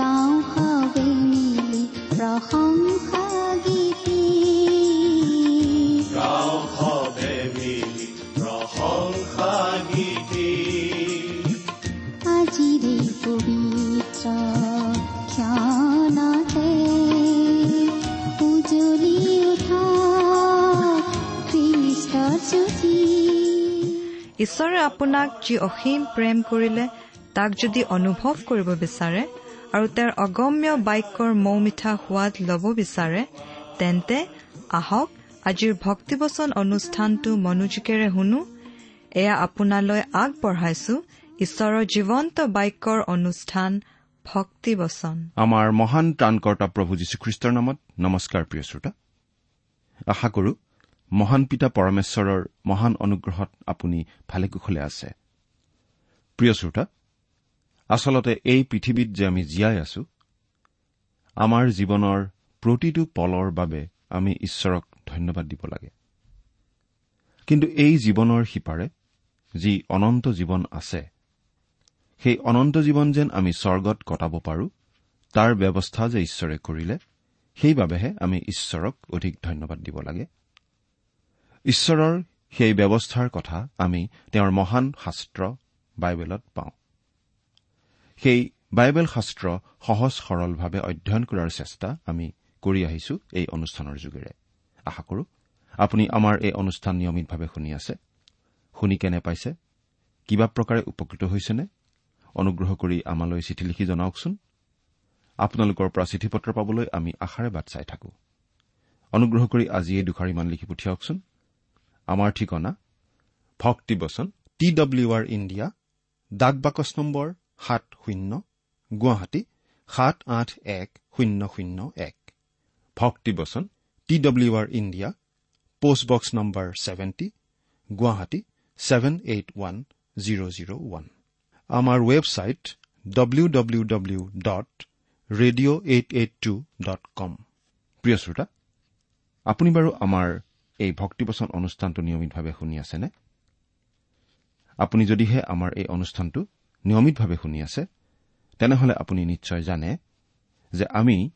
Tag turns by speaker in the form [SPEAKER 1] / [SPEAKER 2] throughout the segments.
[SPEAKER 1] গাঁও
[SPEAKER 2] গাঁও সবে মিলি গীতি
[SPEAKER 1] আজিৰে পবিত্ৰ ক্ষণতে
[SPEAKER 3] ঈশ্বৰে আপোনাক যি অসীম প্ৰেম কৰিলে তাক যদি অনুভৱ কৰিব বিচাৰে আৰু তেওঁৰ অগম্য বাক্যৰ মৌ মিঠা সোৱাদ ল'ব বিচাৰে তেন্তে আহক আজিৰ ভক্তিবচন অনুষ্ঠানটো মনোযোগেৰে শুনো। এয়া আপোনালৈ আগবঢ়াইছো ঈশ্বৰৰ জীৱন্ত বাক্যৰ অনুষ্ঠান ভক্তিবচন।
[SPEAKER 4] আমাৰ মহান ত্ৰাণকৰ্তা প্ৰভু যীশুখ্ৰীষ্টৰ নামত নমস্কাৰ প্ৰিয় শ্ৰোতা। আশা কৰো মহান পিতা পৰমেশ্বৰৰ মহান অনুগ্ৰহত আপুনি ভালে কুশলে আছে। প্ৰিয় শ্ৰোতা আচলতে এই পৃথিৱীত যে আমি জীয়াই আছো আমাৰ জীৱনৰ প্ৰতিটো পলৰ বাবে আমি ঈশ্বৰক ধন্যবাদ দিব লাগে। কিন্তু এই জীৱনৰ সিপাৰে যি অনন্ত জীৱন আছে সেই অনন্ত জীৱন যেন আমি স্বৰ্গত কটাব পাৰো তাৰ ব্যৱস্থা যে ঈশ্বৰে কৰিলে সেইবাবেহে আমি ঈশ্বৰক অধিক ধন্যবাদ দিব লাগে। ঈশ্বৰৰ সেই ব্যৱস্থাৰ কথা আমি তেওঁৰ মহান শাস্ত্ৰ বাইবেলত পাওঁ। সেই বাইবেল শাস্ত্ৰ সহজ সৰলভাৱে অধ্যয়ন কৰাৰ চেষ্টা আমি কৰি আহিছো এই অনুষ্ঠানৰ যোগেৰে। আশা কৰো আপুনি আমাৰ এই অনুষ্ঠান নিয়মিতভাৱে শুনি আছে। শুনি কেনে পাইছে? কিবা প্ৰকাৰে উপকৃত হৈছেনে? অনুগ্ৰহ কৰি আমালৈ চিঠি লিখি জনাওকচোন। আপোনালোকৰ পৰা চিঠি পত্ৰ পাবলৈ আমি আশাৰে বাট চাই থাকো। অনুগ্ৰহ কৰি আজি এই দুখাৰিমান লিখি পঠিয়াওকচোন। আমাৰ ঠিকনা ভক্তিবচন টি ডব্লিউ আৰ ইণ্ডিয়া ডাক বাকচ নম্বৰ সাত শূন্য গুৱাহাটী সাত আঠ এক শূন্য শূন্য এক। ভক্তিবচন T W R India post box number seventy Guwahati seven eight one zero' zero' one. আমাৰ website W W W dot radio' eight eight two dot com প্ৰিয় শ্ৰোতা আপুনি বাৰু আমাৰ এই ভক্তিবচন অনুষ্ঠানটো নিয়মিতভাৱে শুনি আছেনে? আপুনি যদিহে আমাৰ এই অনুষ্ঠানটো নিয়মিতভাৱে শুনি আছে তেনেহলে আপুনি নিশ্চয় জানে যে আমি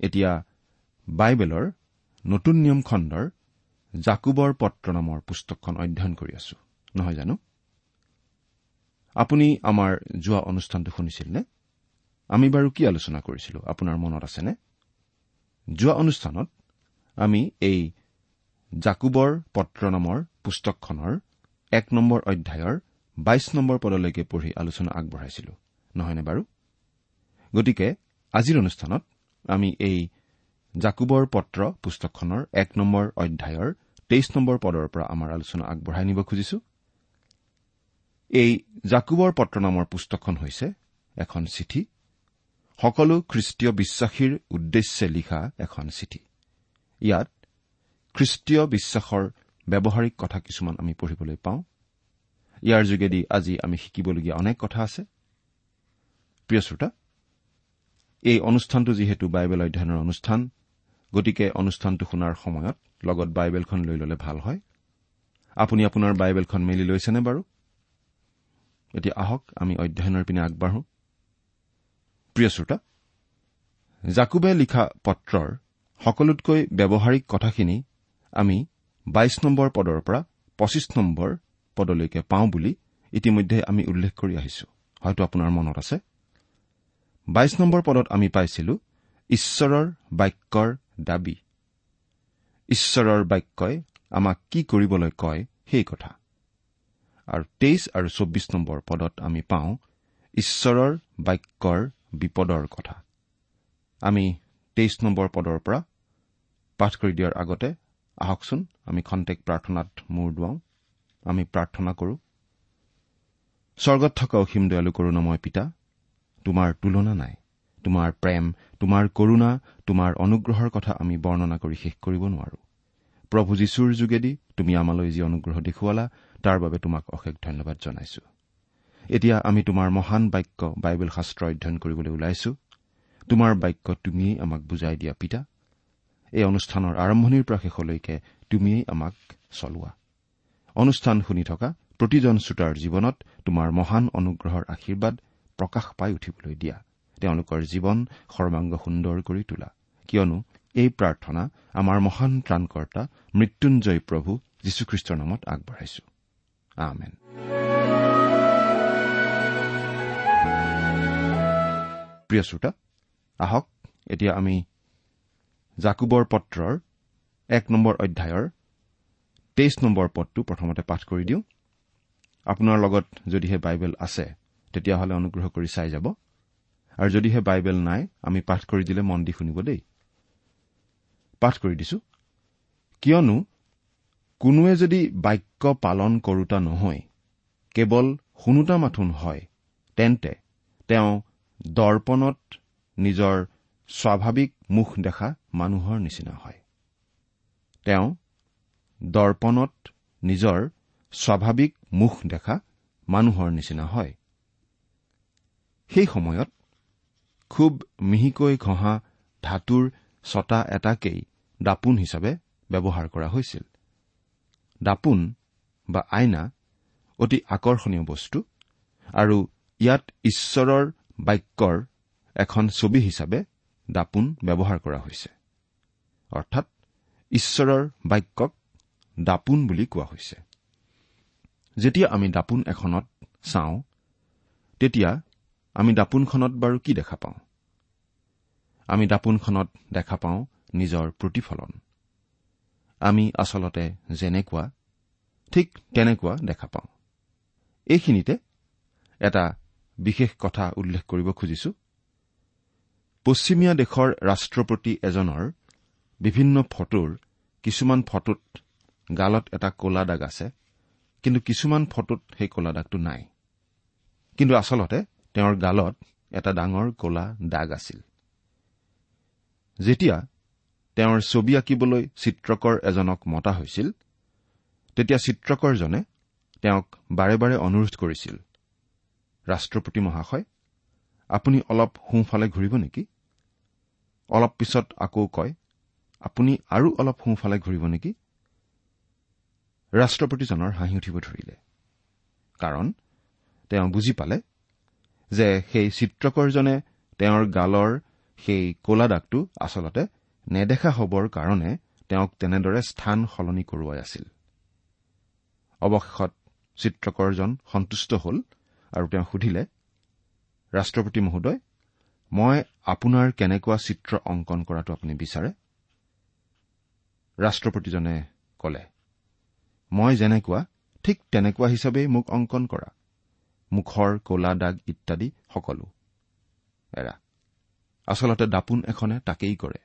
[SPEAKER 4] এতিয়া বাইবেলৰ নতুন নিয়ম খণ্ডৰ জাকুবৰ পত্ৰ নামৰ পুস্তকখন অধ্যয়ন কৰি আছো। নহয় জানো? আপুনি আমাৰ যোৱা অনুষ্ঠানটো শুনিছিল নে আমি বাৰু কি আলোচনা কৰিছিলো আপোনাৰ মনত আছেনে? যোৱা অনুষ্ঠানত আমি এই জাকুবৰ পত্ৰ নামৰ পুস্তকখনৰ এক নম্বৰ অধ্যায়ৰ বাইশ নম্বৰ পদলৈকে পঢ়ি আলোচনা আগবঢ়াইছিলো। নহয়নে বাৰু? গতিকে আজিৰ অনুষ্ঠানত আমি এই জাকুবৰ পত্ৰ পুস্তকখনৰ এক নম্বৰ অধ্যায়ৰ তেইছ নম্বৰ পদৰ পৰা আমাৰ আলোচনা আগবঢ়াই নিব খুজিছো। এই জাকুবৰ পত্ৰ নামৰ পুস্তকখন হৈছে এখন চিঠি। সকলো খ্ৰীষ্টীয় বিশ্বাসীৰ উদ্দেশ্যে লিখা এখন চিঠি। ইয়াত খ্ৰীষ্টীয় বিশ্বাসৰ ব্যৱহাৰিক কথা কিছুমান আমি পঢ়িবলৈ পাওঁ। ইয়াৰ যোগেদি আজি আমি শিকিবলগীয়া অনেক কথা আছে। প্ৰিয় শ্ৰোতা এই অনুষ্ঠানটো যিহেতু বাইবেল অধ্যয়নৰ অনুষ্ঠান গতিকে অনুষ্ঠানটো শুনাৰ সময়ত লগত বাইবেলখন লৈ ললে ভাল হয়। আপুনি আপোনাৰ বাইবেলখন মেলি লৈছেনে বাৰু? এতিয়া আহক আমি অধ্যয়নৰ পিনে আগবাঢ়ো। প্ৰিয় শ্ৰোতা জাকুবে লিখা পত্ৰৰ সকলোতকৈ ব্যৱহাৰিক কথাখিনি আমি বাইশ নম্বৰ পদৰ পৰা পঁচিছ নম্বৰ পদলৈকে পাওঁ বুলি ইতিমধ্যে আমি উল্লেখ কৰি আহিছো। হয়তো আপোনাৰ মনত আছে? বাইশ নম্বৰ পদত আমি পাইছিলো ঈশ্বৰৰ বাক্যৰ দাবী ঈশ্বৰৰ বাক্যই আমাক কি কৰিবলৈ কয় সেই কথা। আৰু তেইছ আৰু চৌব্বিছ নম্বৰ পদত আমি পাওঁ ঈশ্বৰৰ বাক্যৰ বিপদৰ কথা আমি তেইছ নম্বৰ পদৰ পৰা পাঠ কৰি দিয়াৰ আগতে আহকচোন আমি খন্তেক প্ৰাৰ্থনাত মূৰ দুৱাওঁ। আমি প্ৰাৰ্থনা কৰো। স্বৰ্গত থকা অসীম দয়ালু কৰোণময় পিতা তোমাৰ তুলনা নাই। তোমাৰ প্ৰেম তোমাৰ কৰুণা তোমাৰ অনুগ্ৰহৰ কথা আমি বৰ্ণনা কৰি শেষ কৰিব নোৱাৰো। প্ৰভু যীশুৰ যোগেদি তুমি আমালৈ যি অনুগ্ৰহ দেখুৱালা তাৰ বাবে তোমাক অশেষ ধন্যবাদ জনাইছো। এতিয়া আমি তোমাৰ মহান বাক্য বাইবেল শাস্ত্ৰ অধ্যয়ন কৰিবলৈ ওলাইছো। তোমাৰ বাক্য তুমিয়েই আমাক বুজাই দিয়া পিতা। এই অনুষ্ঠানৰ আৰম্ভণিৰ পৰা শেষলৈকে তুমিয়েই আমাক চলোৱা। অনুষ্ঠান শুনি থকা প্ৰতিজন শ্ৰোতাৰ জীৱনত তোমাৰ মহান অনুগ্ৰহৰ আশীৰ্বাদ প্ৰকাশ পাই উঠিবলৈ দিয়া। তেওঁলোকৰ জীৱন সৰ্বাংগ সুন্দৰ কৰি তোলা। কিয়নো এই প্ৰাৰ্থনা আমাৰ মহান ত্ৰাণকৰ্তা মৃত্যুঞ্জয় প্ৰভু যীশুখ্ৰীষ্টৰ নামত আগবঢ়াইছো। প্ৰিয় শ্ৰোতা আহক এতিয়া আমি জাকুবৰ পত্ৰৰ এক নম্বৰ অধ্যায়ৰ তেইছ নম্বৰ পদটো প্ৰথমতে পাঠ কৰি দিওঁ। আপোনাৰ লগত যদিহে বাইবেল আছে তেতিয়াহ'লে অনুগ্ৰহ কৰি চাই যাব। আৰু যদিহে বাইবেল নাই আমি পাঠ কৰি দিলে মন দি শুনিব দেই। পাঠ কৰি দিছো। কিয়নো কোনোৱে যদি বাক্য পালন কৰোতা নহয় কেৱল শুনোতা মাথোন হয় তেন্তে তেওঁ দৰ্পণত নিজৰ স্বাভাৱিক মুখ দেখা মানুহৰ নিচিনা হয়। তেওঁ দৰ্পণত নিজৰ স্বাভাৱিক মুখ দেখা মানুহৰ নিচিনা হয়। সেই সময়ত খুব মিহিকৈ ঘঁহা ধাতুৰ ছটা এটাকেই দাপোন হিচাপে ব্যৱহাৰ কৰা হৈছিল। দাপোন বা আইনা অতি আকৰ্ষণীয় বস্তু আৰু ইয়াত ঈশ্বৰৰ বাক্যৰ এখন ছবি হিচাপে দাপোন ব্যৱহাৰ কৰা হৈছে। অৰ্থাৎ ঈশ্বৰৰ বাক্যক দাপোন বুলি কোৱা হৈছে। যেতিয়া আমি দাপোন এখনত চাওঁ তেতিয়া আমি দাপোনখনত বাৰু কি দেখা পাওঁ? আমি দাপোনখনত দেখা পাওঁ নিজৰ প্ৰতিফলন। আমি আচলতে যেনেকুৱা ঠিক তেনেকুৱা দেখা পাওঁ। এইখিনিতে এটা বিশেষ কথা উল্লেখ কৰিব খুজিছো। পশ্চিমীয়া দেশৰ ৰাষ্ট্ৰপতি এজনৰ বিভিন্ন ফটোৰ কিছুমান ফটোত গালত এটা কলা দাগ আছে কিন্তু কিছুমান ফটোত সেই কলা দাগটো নাই। কিন্তু আচলতে তেওঁৰ গালত এটা ডাঙৰ কলা দাগ আছিল। যেতিয়া তেওঁৰ ছবি আঁকিবলৈ চিত্ৰকৰ এজনক মতা হৈছিল তেতিয়া চিত্ৰকৰজনে তেওঁক বাৰে বাৰে অনুৰোধ কৰিছিল ৰাষ্ট্ৰপতি মহাশয় আপুনি অলপ সোঁফালে ঘূৰিব নেকি? অলপ পিছত আকৌ কয় আপুনি আৰু অলপ সোঁফালে ঘূৰিব নেকি? ৰাষ্ট্ৰপতিজনৰ হাঁহি উঠিব ধৰিলে। কাৰণ তেওঁ বুজি পালে যে সেই চিত্ৰকৰজনে তেওঁৰ গালৰ সেই কলা দাগটো আচলতে নেদেখা হবৰ কাৰণে তেওঁক তেনেদৰে স্থান সলনি কৰোৱাই আছিল। অৱশেষত চিত্ৰকৰজন সন্তুষ্ট হল আৰু তেওঁ সুধিলে ৰাষ্ট্ৰপতি মহোদয় মই আপোনাৰ কেনেকুৱা চিত্ৰ অংকন কৰাটো আপুনি বিচাৰে? ৰাষ্ট্ৰপতিজনে কলে মই যেনেকুৱা ঠিক তেনেকুৱা হিচাপেই মোক অংকন কৰা। মুখৰ কলা দাগ ইত্যাদি সকলো। এৰা আচলতে দাপোন এখনে তাকেই কৰে।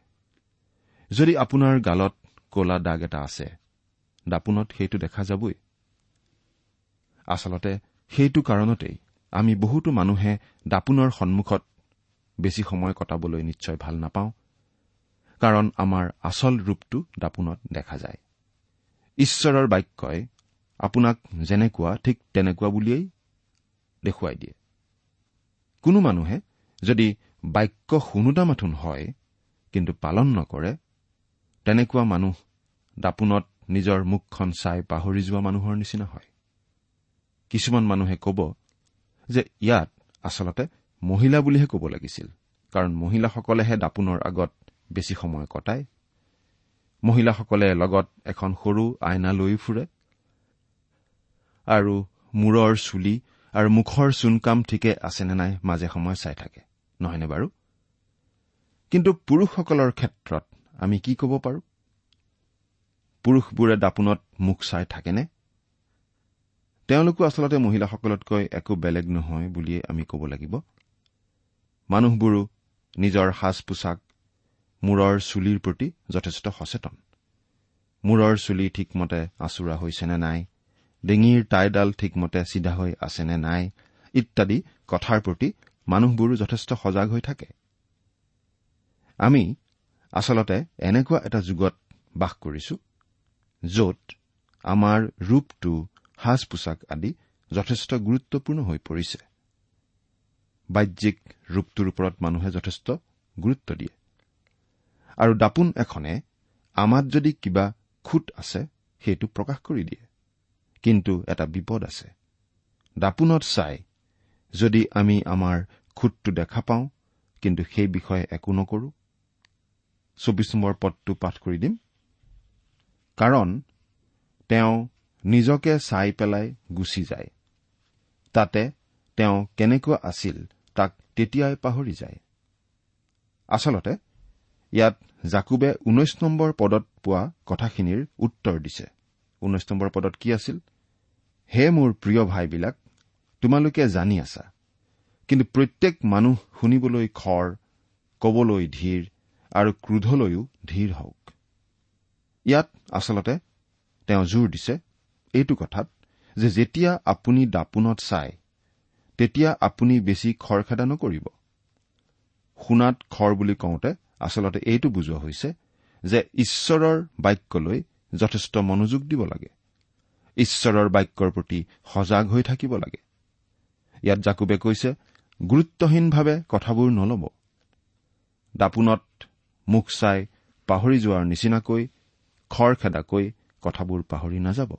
[SPEAKER 4] যদি আপোনাৰ গালত কলা দাগ এটা আছে দাপোনত সেইটো দেখা যাবই। আচলতে সেইটো কাৰণতেই আমি বহুতো মানুহে দাপোনৰ সন্মুখত বেছি সময় কটাবলৈ নিশ্চয় ভাল নাপাওঁ কাৰণ আমাৰ আচল ৰূপটো দাপোনত দেখা যায়। ঈশ্বৰৰ বাক্যই আপোনাক যেনেকুৱা ঠিক তেনেকুৱা বুলিয়েই দেখুৱাই দিয়ে। কোনো মানুহে যদি বাক্য শুনোতা মাথোন হয় কিন্তু পালন নকৰে তেনেকুৱা মানুহ দাপোনত নিজৰ মুখখন চাই পাহৰি যোৱা মানুহৰ নিচিনা হয়। কিছুমান মানুহে কব যে ইয়াত আচলতে মহিলা বুলিহে ক'ব লাগিছিল কাৰণ মহিলাসকলেহে দাপোনৰ আগত বেছি সময় কটায়। মহিলাসকলে লগত এখন সৰু আইনা লৈ ফুৰে আৰু মূৰৰ চুলি আৰু মুখৰ চুনকাম ঠিকে আছেনে নাই মাজে সময়ে চাই থাকে। নহয়নে বাৰু? কিন্তু পুৰুষসকলৰ ক্ষেত্ৰত আমি কি ক'ব পাৰো? পুৰুষবোৰে দাপোনত মুখ চাই থাকেনে? তেওঁলোকো আচলতে মহিলাসকলতকৈ একো বেলেগ নহয় বুলিয়েই আমি ক'ব লাগিব। মানুহবোৰো নিজৰ সাজ পোছাক মূৰৰ চুলিৰ প্ৰতি যথেষ্ট সচেতন। মূৰৰ চুলি ঠিকমতে আঁচোৰা হৈছেনে নাই? ডিঙিৰ টাইডাল ঠিকমতে চিধা হৈ আছেনে নাই? ইত্যাদি কথাৰ প্ৰতি মানুহবোৰ যথেষ্ট সজাগ হৈ থাকে। আমি আচলতে এনেকুৱা এটা যুগত বাস কৰিছো য'ত আমাৰ ৰূপটো সাজ পোছাক আদি যথেষ্ট গুৰুত্বপূৰ্ণ হৈ পৰিছে। বাহ্যিক ৰূপটোৰ ওপৰত মানুহে যথেষ্ট গুৰুত্ব দিয়ে। আৰু দাপোন এখনে আমাত যদি কিবা খুট আছে সেইটো প্ৰকাশ কৰি দিয়ে। কিন্তু এটা বিপদ আছে। দাপোনত চাই যদি আমি আমাৰ খুটটো দেখা পাওঁ কিন্তু সেই বিষয়ে একো নকৰো। চৌবিশ নম্বৰ পদটো পাঠ কৰি দিম। কাৰণ তেওঁ নিজকে চাই পেলাই গুচি যায়। তাতে তেওঁ কেনেকুৱা আছিল তাক তেতিয়াই পাহৰি যায়। আচলতে ইয়াত জাকুবে ঊনৈশ নম্বৰ পদত পোৱা কথাখিনিৰ উত্তৰ দিছে। ঊনৈশ নম্বৰ পদত কি আছিল? হে মোৰ প্ৰিয় ভাইবিলাক তোমালোকে জানি আছা। কিন্তু প্ৰত্যেক মানুহ শুনিবলৈ খৰ কবলৈ ধীৰ আৰু ক্ৰোধলৈও ধীৰ হওক। ইয়াত আচলতে তেওঁ জোৰ দিছে এইটো কথাত যে যেতিয়া আপুনি দাপোনত চায় তেতিয়া আপুনি বেছি খৰখেদা নকৰিব। শুনাত খৰ বুলি কওঁতে আচলতে এইটো বুজোৱা হৈছে যে ঈশ্বৰৰ বাক্যলৈ যথেষ্ট মনোযোগ দিব লাগে। ঈশ্বৰৰ বাক্যৰ প্ৰতি সজাগ হৈ থাকিব লাগে। ইয়াত জাকুবে কৈছে গুৰুত্বহীনভাৱে কথাবোৰ নলব। দাপোনত মুখ চাই পাহৰি যোৱাৰ নিচিনাকৈ খৰখেদাকৈ কথাবোৰ পাহৰি নাযাব।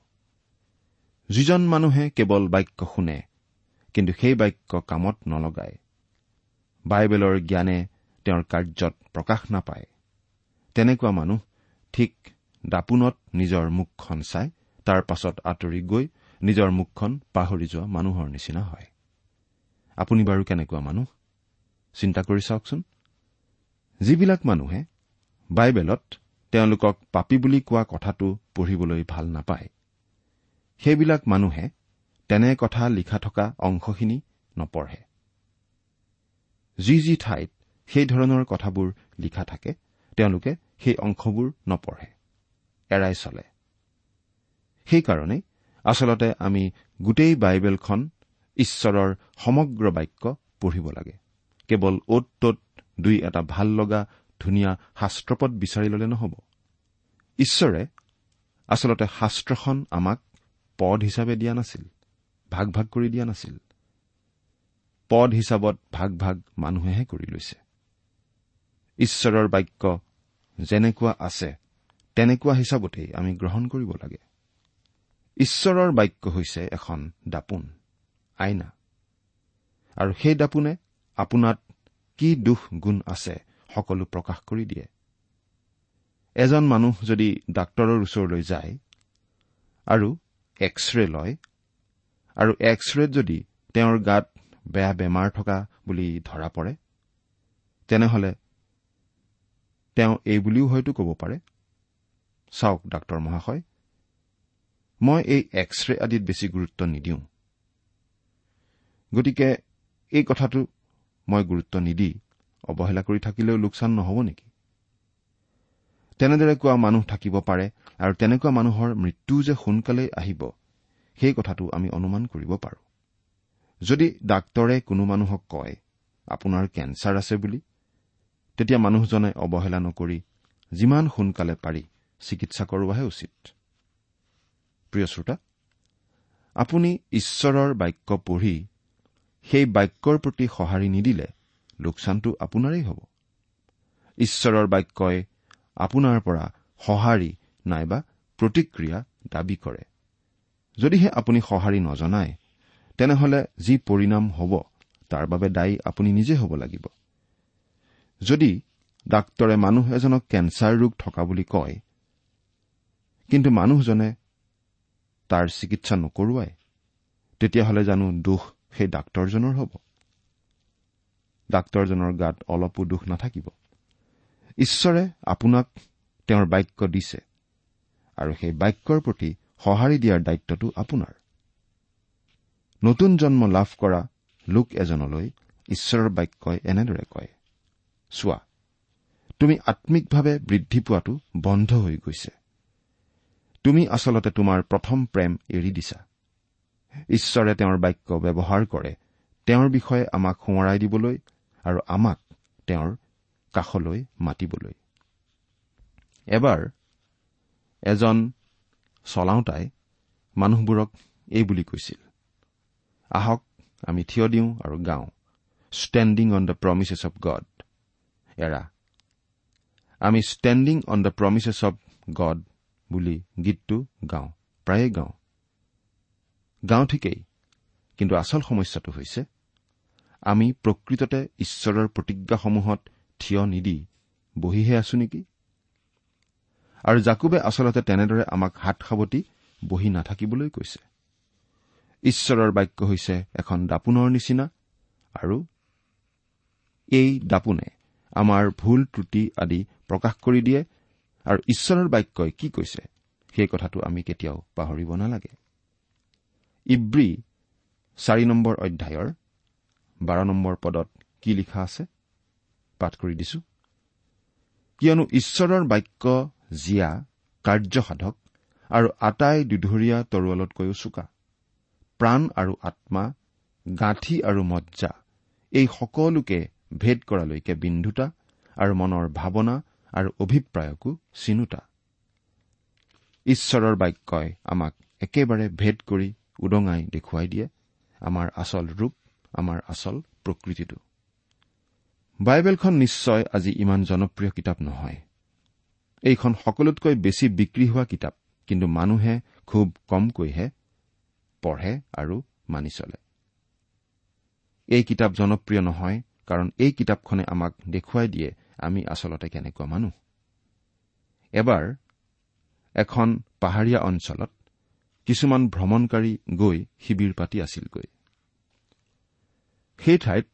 [SPEAKER 4] যিজন মানুহে কেৱল বাক্য শুনে কিন্তু সেই বাক্য কামত নলগায়। বাইবেলৰ জ্ঞানে তেওঁৰ কাৰ্যত প্ৰকাশ নাপায়। তেনেকুৱা মানুহ ঠিক দাপোনত নিজৰ মুখখন চাই তাৰ পাছত আঁতৰি গৈ নিজৰ মুখখন পাহৰি যোৱা মানুহৰ নিচিনা হয়। আপুনি বাৰু কেনেকুৱা মানুহ? চিন্তা কৰি চাওকচোন। যিবিলাক মানুহে বাইবেলত তেওঁলোকক পাপী বুলি কোৱা কথাটো পঢ়িবলৈ ভাল নাপায় সেইবিলাক মানুহে তেনে কথা লিখা থকা অংশখিনি নপঢ়ে। যি যি ঠাইত সেই ধৰণৰ কথাবোৰ লিখা থাকে তেওঁলোকে সেই অংশবোৰ নপঢ়ে এৰাই চলে। সেইকাৰণেই আচলতে আমি গোটেই বাইবেলখন ঈশ্বৰৰ সমগ্ৰ বাক্য পঢ়িব লাগে। কেৱল অ'ত ত'ত দুই এটা ভাল লগা ধুনীয়া শাস্ত্ৰপদ বিচাৰি ললে নহ'ব। ঈশ্বৰে আচলতে শাস্ত্ৰখন আমাক পদ হিচাপে দিয়া নাছিল ভাগ ভাগ কৰি দিয়া নাছিল। পদ হিচাপত ভাগ ভাগ মানুহেহে কৰি লৈছে। ঈশ্বৰৰ বাক্য যেনেকুৱা আছে তেনেকুৱা হিচাপতেই আমি গ্ৰহণ কৰিব লাগে। ঈশ্বৰৰ বাক্য হৈছে এখন দাপোন আইনা। আৰু সেই দাপোনে আপোনাত কি দুখ গুণ আছে সকলো প্ৰকাশ কৰি দিয়ে। এজন মানুহ যদি ডাক্তৰৰ ওচৰলৈ যায় আৰু এক্স ৰে লয় আৰু এক্স ৰেত যদি তেওঁৰ গাত বেয়া বেমাৰ থকা বুলি ধৰা পৰে তেনেহলে তেওঁ এই বুলিও হয়তো ক'ব পাৰে। চাওক ডাক্তৰ মহাশয় মই এই এক্স ৰে আদিত বেছি গুৰুত্ব নিদিওঁ। গতিকে এই কথাটো মই গুৰুত্ব নিদি অৱহেলা কৰি থাকিলেও লোকচান নহ'ব নেকি? তেনেদৰে কোৱা মানুহ থাকিব পাৰে আৰু তেনেকুৱা মানুহৰ মৃত্যু যে সোনকালেই আহিব সেই কথাটো আমি অনুমান কৰিব পাৰোঁ। যদি ডাক্তৰে কোনো মানুহক কয় আপোনাৰ কেঞ্চাৰ আছে বুলি? তেতিয়া মানুহজনে অৱহেলা নকৰি যিমান সোনকালে পাৰি চিকিৎসা কৰোৱাহে উচিত। আপুনি ঈশ্বৰৰ বাক্য পঢ়ি সেই বাক্যৰ প্ৰতি সঁহাৰি নিদিলে লোকচানটো আপোনাৰেই হ'ব। ঈশ্বৰৰ বাক্যই আপোনাৰ পৰা সঁহাৰি নাইবা প্ৰতিক্ৰিয়া দাবী কৰে। যদিহে আপুনি সঁহাৰি নজনায় তেনেহলে যি পৰিণাম হ'ব তাৰ বাবে দায়ী আপুনি নিজে হ'ব লাগিব। যদি ডাক্তৰে মানুহ এজনক কেঞ্চাৰ ৰোগ থকা বুলি কয় কিন্তু মানুহজনে তাৰ চিকিৎসা নকৰোৱাই তেতিয়াহ'লে জানো দোষ সেই ডাক্তৰজনৰ হ'ব। ডাক্তৰজনৰ গাত অলপো দোষ নাথাকিব। ঈশ্বৰে আপোনাক তেওঁৰ বাক্য দিছে আৰু সেই বাক্যৰ প্ৰতি সঁহাৰি দিয়াৰ দায়িত্বটো আপোনাৰ। নতুন জন্ম লাভ কৰা লোক এজনলৈ ঈশ্বৰৰ বাক্যই এনেদৰে কয় চোৱা তুমি আম্মিকভাৱে বৃদ্ধি পোৱাটো বন্ধ হৈ গৈছে। তুমি আচলতে তোমাৰ প্ৰথম প্ৰেম এৰি দিছা। ঈশ্বৰে তেওঁৰ বাক্য ব্যৱহাৰ কৰে তেওঁৰ বিষয়ে আমাক সোঁৱৰাই দিবলৈ আৰু আমাক তেওঁৰ কাষলৈ মাতিবলৈ। এবাৰ এজন চলাওতাই মানুহবোৰক এই বুলি কৈছিল আহক আমি থিয় দিওঁ আৰু গাওঁ। Standing on the promises of God এৰা। আমি standing on the promises of God বুলি গীতটো গাওঁ প্ৰায়ে গাওঁ। গাওঁ ঠিকেই কিন্তু আচল সমস্যাটো হৈছে আমি প্ৰকৃততে ঈশ্বৰৰ প্ৰতিজ্ঞাসমূহত থিয় নিদি বহিহে আছো নেকি? আৰু জাকুবে আচলতে তেনেদৰে আমাক হাত সাৱটি বহি নাথাকিবলৈ কৈছে। ঈশ্বৰৰ বাক্য হৈছে এখন দাপোনৰ নিচিনা আৰু এই দাপোনে আমাৰ ভুল ত্ৰুটি আদি প্ৰকাশ কৰি দিয়ে। আৰু ঈশ্বৰৰ বাক্যই কি কৈছে? সেই কথাটো আমি কেতিয়াও পাহৰিব নালাগে। ইব্ৰী চাৰি নম্বৰ অধ্যায়ৰ বাৰ নম্বৰ পদত কি লিখা আছে? পাঠ কৰি দিছো। কিয়নো ঈশ্বৰৰ বাক্য জীয়া কাৰ্যসাধক আৰু আটাই দুধৰীয়া তৰোৱালতকৈও চোকা। প্ৰাণ আৰু আত্মা গাঁঠি আৰু মজ্জা এই সকলোকে ভেদ কৰালৈকে বিন্ধুতা আৰু মনৰ ভাৱনা আৰু অভিপ্ৰায়কো চিনোতা। ঈশ্বৰৰ বাক্যই আমাক একেবাৰে ভেদ কৰি উদঙাই দেখুৱাই দিয়ে। আমাৰ আচল ৰূপ আমাৰ আচল প্ৰকৃতিটো। বাইবেলখন নিশ্চয় আজি ইমান জনপ্ৰিয় কিতাপ নহয়। এইখন সকলোতকৈ বেছি বিক্ৰী হোৱা কিতাপ কিন্তু মানুহে খুব কমকৈহে পঢ়ে আৰু মানি চলে। এই কিতাপ জনপ্ৰিয় নহয় কাৰণ এই কিতাপখনে আমাক দেখুৱাই দিয়ে আমি আচলতে কেনেকুৱা মানুহ। এবাৰ এখন পাহাৰীয়া অঞ্চলত কিছুমান ভ্ৰমণকাৰী গৈ শিবিৰ পাতি আছিলগৈ। সেই ঠাইত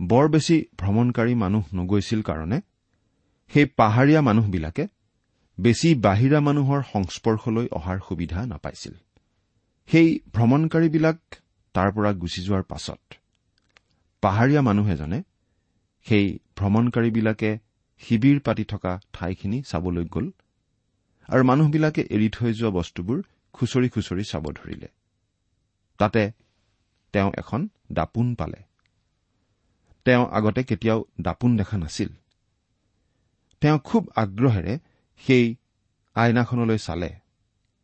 [SPEAKER 4] বৰ বেছি ভ্ৰমণকাৰী মানুহ নগৈছিল কাৰণে সেই পাহাৰীয়া মানুহবিলাকে বেছি বাহিৰা মানুহৰ সংস্পৰ্শলৈ অহাৰ সুবিধা নাপাইছিল। সেই ভ্ৰমণকাৰীবিলাক তাৰ পৰা গুচি যোৱাৰ পাছত পাহাৰীয়া মানুহ এজনে সেই ভ্ৰমণকাৰীবিলাকে শিবিৰ পাতি থকা ঠাইখিনি চাবলৈ গ'ল আৰু মানুহবিলাকে এৰি থৈ যোৱা বস্তুবোৰ খুচৰি খুচৰি চাব ধৰিলে। তাতে তেওঁ এখন দাপোন পালে। তেওঁ আগতে কেতিয়াও দাপোন দেখা নাছিল। তেওঁ খুব আগ্ৰহেৰে সেই আইনাখনলৈ চালে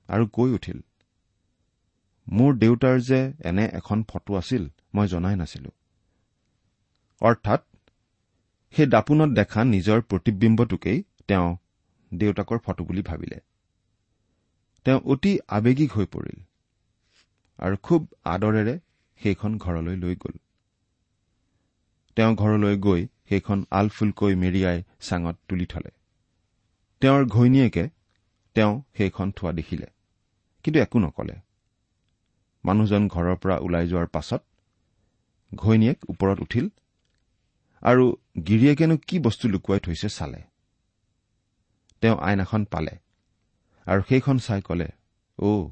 [SPEAKER 4] আৰু কৈ উঠিল মোৰ দেউতাৰ যে এনে এখন ফটো আছিল মই জনাই নাছিলো। অৰ্থাৎ সেই দাপোনত দেখা নিজৰ প্ৰতিবিম্বটোকেই তেওঁ দেউতাকৰ ফটো বুলি ভাবিলে। তেওঁ অতি আৱেগিক হৈ পৰিল আৰু খুব আদৰেৰে সেইখন ঘৰলৈ লৈ গ'ল। তেওঁ ঘৰলৈ গৈ সেইখন আলফুলকৈ মেৰিয়াই চাঙত তুলি থলে। তেওঁৰ ঘৈণীয়েকে তেওঁ সেইখন থোৱা দেখিলে কিন্তু একো নকলে। মানুহজন ঘৰৰ পৰা ওলাই যোৱাৰ পাছত ঘৈণীয়েক ওপৰত উঠিল আৰু গিৰিয়েকেনো কি বস্তু লুকুৱাই থৈছে চালে। তেওঁ আইন এখন পালে আৰু সেইখন চাই কলে অ'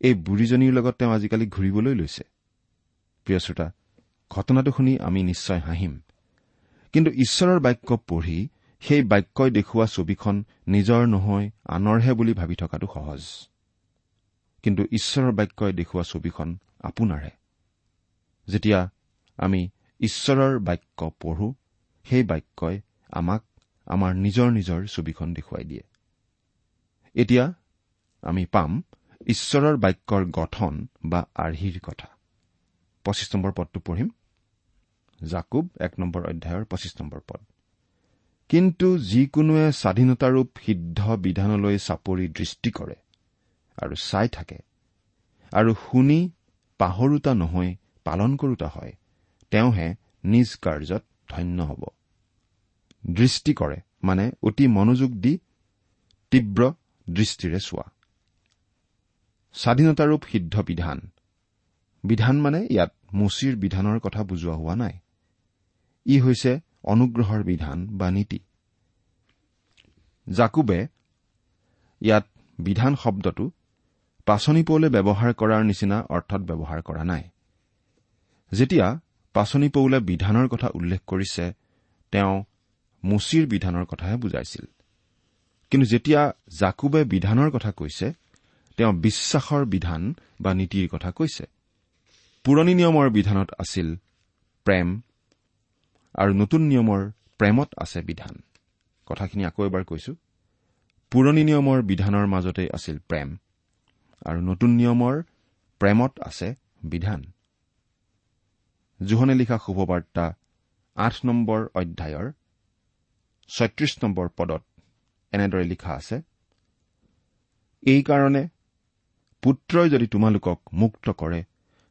[SPEAKER 4] এই বুঢ়ীজনীৰ লগত তেওঁ আজিকালি ঘূৰিবলৈ লৈছে। প্ৰিয় শ্ৰোতা ঘটনাটো শুনি আমি নিশ্চয় হাঁহিম। কিন্তু ঈশ্বৰৰ বাক্য পঢ়ি সেই বাক্যই দেখুওৱা ছবিখন নিজৰ নহয় আনৰহে বুলি ভাবি থকাটো সহজ। কিন্তু ঈশ্বৰৰ বাক্যই দেখুওৱা ছবিখন আপোনাৰহে। যেতিয়া আমি ঈশ্বৰৰ বাক্য পঢ়ো সেই বাক্যই আমাক আমাৰ নিজৰ নিজৰ ছবিখন দেখুৱাই দিয়ে। এতিয়া আমি পাম ঈশ্বৰৰ বাক্যৰ গঠন বা আৰ্হিৰ কথা। পঁচিছ নম্বৰ পদটো পঢ়িম। জাকুব এক নম্বৰ অধ্যায়ৰ পঁচিছ নম্বৰ পদ। কিন্তু যিকোনোৱে স্বাধীনতাৰূপ সিদ্ধ বিধানলৈ চাপৰি দৃষ্টি কৰে আৰু চাই থাকে আৰু শুনি পাহৰোতা নহৈ পালন কৰোতা হয় তেওঁহে নিজ কাৰ্যত ধন্য হ'ব। দৃষ্টি কৰে মানে অতি মনোযোগ দি তীব্ৰ দৃষ্টিৰে চোৱা। স্বাধীনতাৰূপ সিদ্ধ বিধান। বিধান মানে ইয়াত মুচিৰ বিধানৰ কথা বুজোৱা হোৱা নাই। ই হৈছে অনুগ্ৰহৰ বিধান বা নীতি। জাকুবে ইয়াত বিধান শব্দটো পাচনি পৌলে ব্যৱহাৰ কৰাৰ নিচিনা অৰ্থত ব্যৱহাৰ কৰা নাই। যেতিয়া পাচনি পৌলে বিধানৰ কথা উল্লেখ কৰিছে তেওঁ মুচিৰ বিধানৰ কথাহে বুজাইছিল। কিন্তু যেতিয়া জাকুবে বিধানৰ কথা কৈছে তেওঁ বিশ্বাসৰ বিধান বা নীতিৰ কথা কৈছে। পুৰণি নিয়মৰ বিধানত আছিল প্ৰেম আৰু নতুন নিয়মৰ প্ৰেমত আছে বিধান। কথাখিনি আকৌ এবাৰ কৈছো। পুৰণি নিয়মৰ বিধানৰ মাজতে আছিল প্ৰেম আৰু নতুন নিয়মৰ প্ৰেমত আছে বিধান। জোহনে লিখা শুভবাৰ্তা আঠ নম্বৰ অধ্যায়ৰ ছয়ত্ৰিশ নম্বৰ পদত এনেদৰে লিখা আছে এইকাৰণে পুত্ৰই যদি তোমালোকক মুক্ত কৰে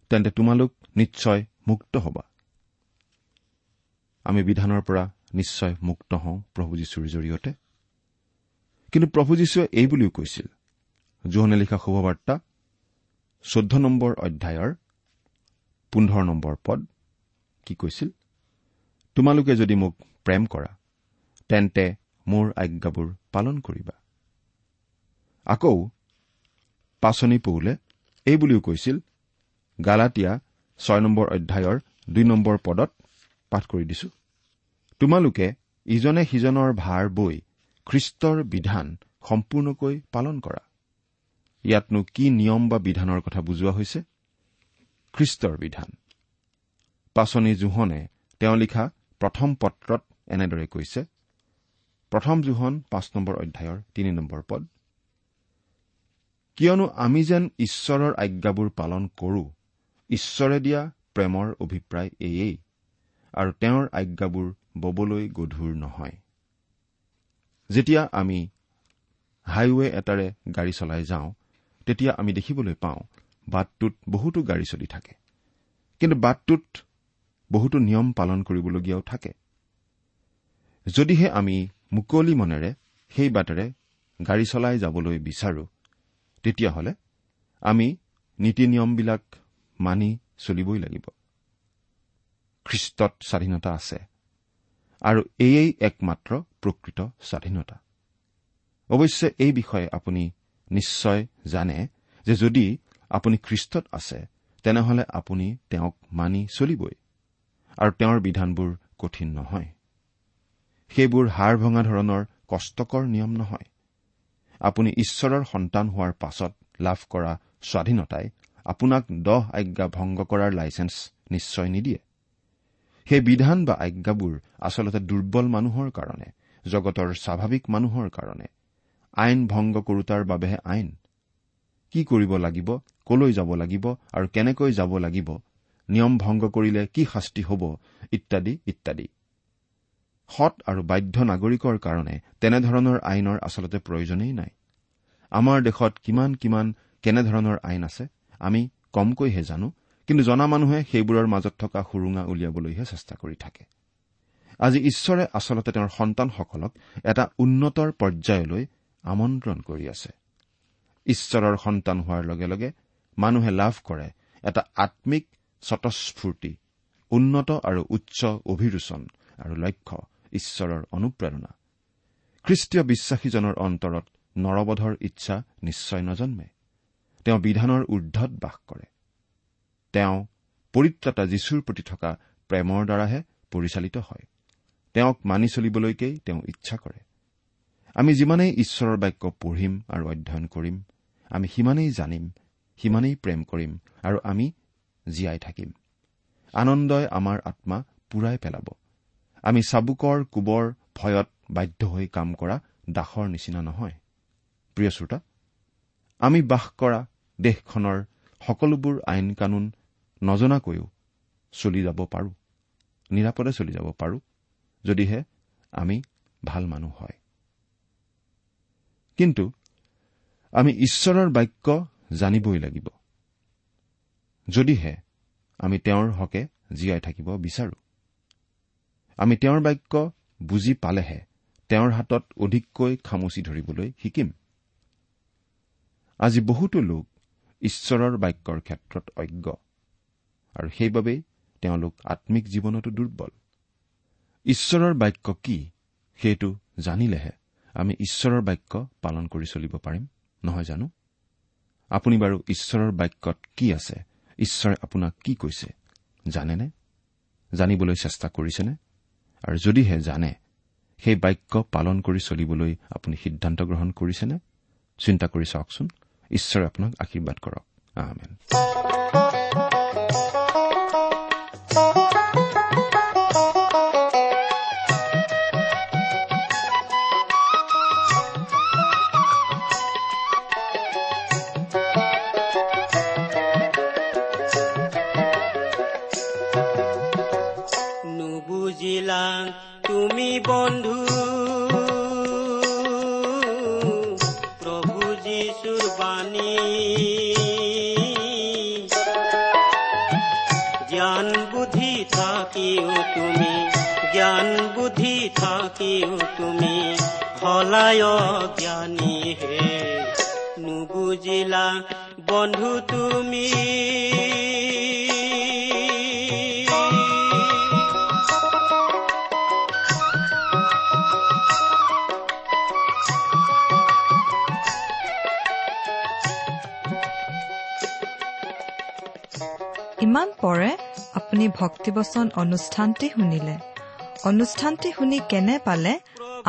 [SPEAKER 4] তেন্তে তোমালোক নিশ্চয় মুক্ত হবা। আমি বিধানৰ পৰা নিশ্চয় মুক্ত হওঁ প্ৰভু যীশুৰ জৰিয়তে। কিন্তু প্ৰভু যীশুৱে এই বুলিও কৈছিল জোহনে লিখা শুভবাৰ্তা চৈধ্য নম্বৰ অধ্যায়ৰ পোন্ধৰ নম্বৰ পদ কি কৈছিল? তোমালোকে যদি মোক প্ৰেম কৰা তেন্তে মোৰ আজ্ঞাবোৰ পালন কৰিবা। আকৌ পাচনি পৌলে এই বুলিও কৈছিল গালাটীয়া ছয় নম্বৰ অধ্যায়ৰ দুই নম্বৰ পদত পাঠ কৰি দিছো। তোমালোকে ইজনে সিজনৰ ভাৰ বৈ খ্ৰীষ্টৰ বিধান সম্পূৰ্ণকৈ পালন কৰা। ইয়াতনো কি নিয়ম বা বিধানৰ কথা বুজোৱা হৈছে? খ্ৰীষ্টৰ বিধান। পাচনি জোহনে তেওঁ লিখা প্ৰথম পত্ৰত এনেদৰে কৈছে প্ৰথম জোহন পাঁচ নম্বৰ অধ্যায়ৰ তিনি নম্বৰ পদ কিয়নো আমি যেন ঈশ্বৰৰ আজ্ঞাবোৰ পালন কৰো ঈশ্বৰে দিয়া প্ৰেমৰ অভিপ্ৰায় এয়েই আৰু তেওঁৰ আজ্ঞাবোৰ ববলৈ গধুৰ নহয়। যেতিয়া আমি হাইৱে এটাৰে গাড়ী চলাই যাওঁ তেতিয়া আমি দেখিবলৈ পাওঁ বাটটোত বহুতো গাড়ী চলি থাকে। কিন্তু বাটটোত বহুতো নিয়ম পালন কৰিবলগীয়াও থাকে। যদিহে আমি মুকলি মনেৰে সেই বাটেৰে গাড়ী চলাই যাবলৈ বিচাৰো তেতিয়াহ'লে আমি নীতি নিয়মবিলাক মানি চলিবই লাগিব। খ্ৰীষ্টত স্বাধীনতা আছে আৰু এয়েই একমাত্ৰ প্ৰকৃত স্বাধীনতা। অৱশ্যে এই বিষয়ে আপুনি নিশ্চয় জানে যে যদি আপুনি খ্ৰীষ্টত আছে তেনেহলে আপুনি তেওঁক মানি চলিবই। আৰু তেওঁৰ বিধানবোৰ কঠিন নহয়। সেইবোৰ হাৰ ভঙা ধৰণৰ কষ্টকৰ নিয়ম নহয়। আপুনি ঈশ্বৰৰ সন্তান হোৱাৰ পাছত লাভ কৰা স্বাধীনতাই আপোনাক দহ আজ্ঞা ভংগ কৰাৰ লাইচেঞ্চ নিশ্চয় নিদিয়ে। সেই বিধান বা আজ্ঞাবোৰ আচলতে দুৰ্বল মানুহৰ কাৰণে জগতৰ স্বাভাৱিক মানুহৰ কাৰণে। আইন ভংগ কৰোতাৰ বাবেহে আইন। কি কৰিব লাগিব কলৈ যাব লাগিব আৰু কেনেকৈ যাব লাগিব নিয়ম ভংগ কৰিলে কি শাস্তি হ'ব ইত্যাদি ইত্যাদি। সৎ আৰু বাধ্য নাগৰিকৰ কাৰণে তেনেধৰণৰ আইনৰ আচলতে প্ৰয়োজনেই নাই। আমাৰ দেশত কিমান কিমান কেনেধৰণৰ আইন আছে আমি কমকৈহে জানো কিন্তু জনা মানুহে সেইবোৰৰ মাজত থকা সুৰুঙা উলিয়াবলৈহে চেষ্টা কৰি থাকে। আজি ঈশ্বৰে আচলতে তেওঁৰ সন্তানসকলক এটা উন্নতৰ পৰ্যায়লৈ আমন্ত্ৰণ কৰি আছে। ঈশ্বৰৰ সন্তান হোৱাৰ লগে লগে মানুহে লাভ কৰে এটা আম্মিক স্বতঃস্ফূৰ্তি উন্নত আৰু উচ্চ অভিৰোচন আৰু লক্ষ্য ঈশ্বৰৰ অনুপ্ৰেৰণা। খ্ৰীষ্টীয় বিশ্বাসীজনৰ অন্তৰত নৰবধৰ ইচ্ছা নিশ্চয় নজন্মে। তেওঁ বিধানৰ ঊৰ্ধত বাস কৰে। তেওঁ পৰিত্ৰাতা যীশুৰ প্ৰতি থকা প্ৰেমৰ দ্বাৰাহে পৰিচালিত হয়। তেওঁক মানি চলিবলৈকেই তেওঁ ইচ্ছা কৰে। আমি যিমানেই ঈশ্বৰৰ বাক্য পঢ়িম আৰু অধ্যয়ন কৰিম আমি সিমানেই জানিম সিমানেই প্ৰেম কৰিম আৰু আমি জীয়াই থাকিম। আনন্দই আমাৰ আত্মা পূৰাই পেলাব। আমি চাবুকৰ কোবৰ ভয়ত বাধ্য হৈ কাম কৰা দাসৰ নিচিনা নহয়। প্ৰিয় শ্ৰোতা আমি বাস কৰা দেশখনৰ সকলোবোৰ আইন কানুন নজনাকৈও চলি যাব পাৰো। নিৰাপদে চলি যাব পাৰো যদিহে আমি ভাল মানুহ হয়। কিন্তু আমি ঈশ্বৰৰ বাক্য জানিবই লাগিব। যদিহে আমি তেওঁৰ হকে জীয়াই থাকিব বিচাৰো। আমি তেওঁৰ বাক্য বুজি পালেহে তেওঁৰ হাতত অধিককৈ খামুচি ধৰিবলৈ শিকিম। আজি বহুতো লোক ঈশ্বৰৰ বাক্যৰ ক্ষেত্ৰত অজ্ঞ আৰু সেইবাবেই তেওঁলোক আম্মিক জীৱনতো দুৰ্বল। ঈশ্বৰৰ বাক্য কি সেইটো জানিলেহে আমি ঈশ্বৰৰ বাক্য পালন কৰি চলিব পাৰিম নহয় জানো? আপুনি বাৰু ঈশ্বৰৰ বাক্যত কি আছে ঈশ্বৰে আপোনাক কি কৈছে? জানেনে? জানিবলৈ চেষ্টা কৰিছেনে? আৰু যদিহে জানে সেই বাক্য পালন কৰি চলিবলৈ আপুনি সিদ্ধান্ত গ্ৰহণ কৰিছেনে? চিন্তা কৰি চাওকচোন। ঈশ্বৰে আপোনাক আশীৰ্বাদ কৰক।
[SPEAKER 5] তুমি হলায় জ্ঞানী হে। নুবুজিলা বন্ধু তুমি।
[SPEAKER 3] ইমান পৰে আপুনি ভক্তিবচন অনুষ্ঠানটি শুনিলে। অনুষ্ঠানটি শুনি কেনে পালে?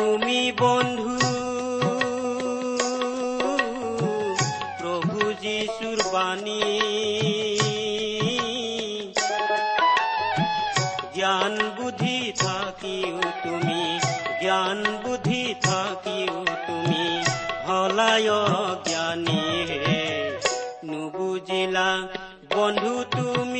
[SPEAKER 5] তুমি বন্ধু প্ৰভু যীশুৰ বাণী। জ্ঞান বুদ্ধি থাকিও তুমি, জ্ঞান বুদ্ধি থাকিও তুমি হলায় জ্ঞানী হে। নুবুজিলা বন্ধু তুমি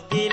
[SPEAKER 5] ক্ৰুচ দিলে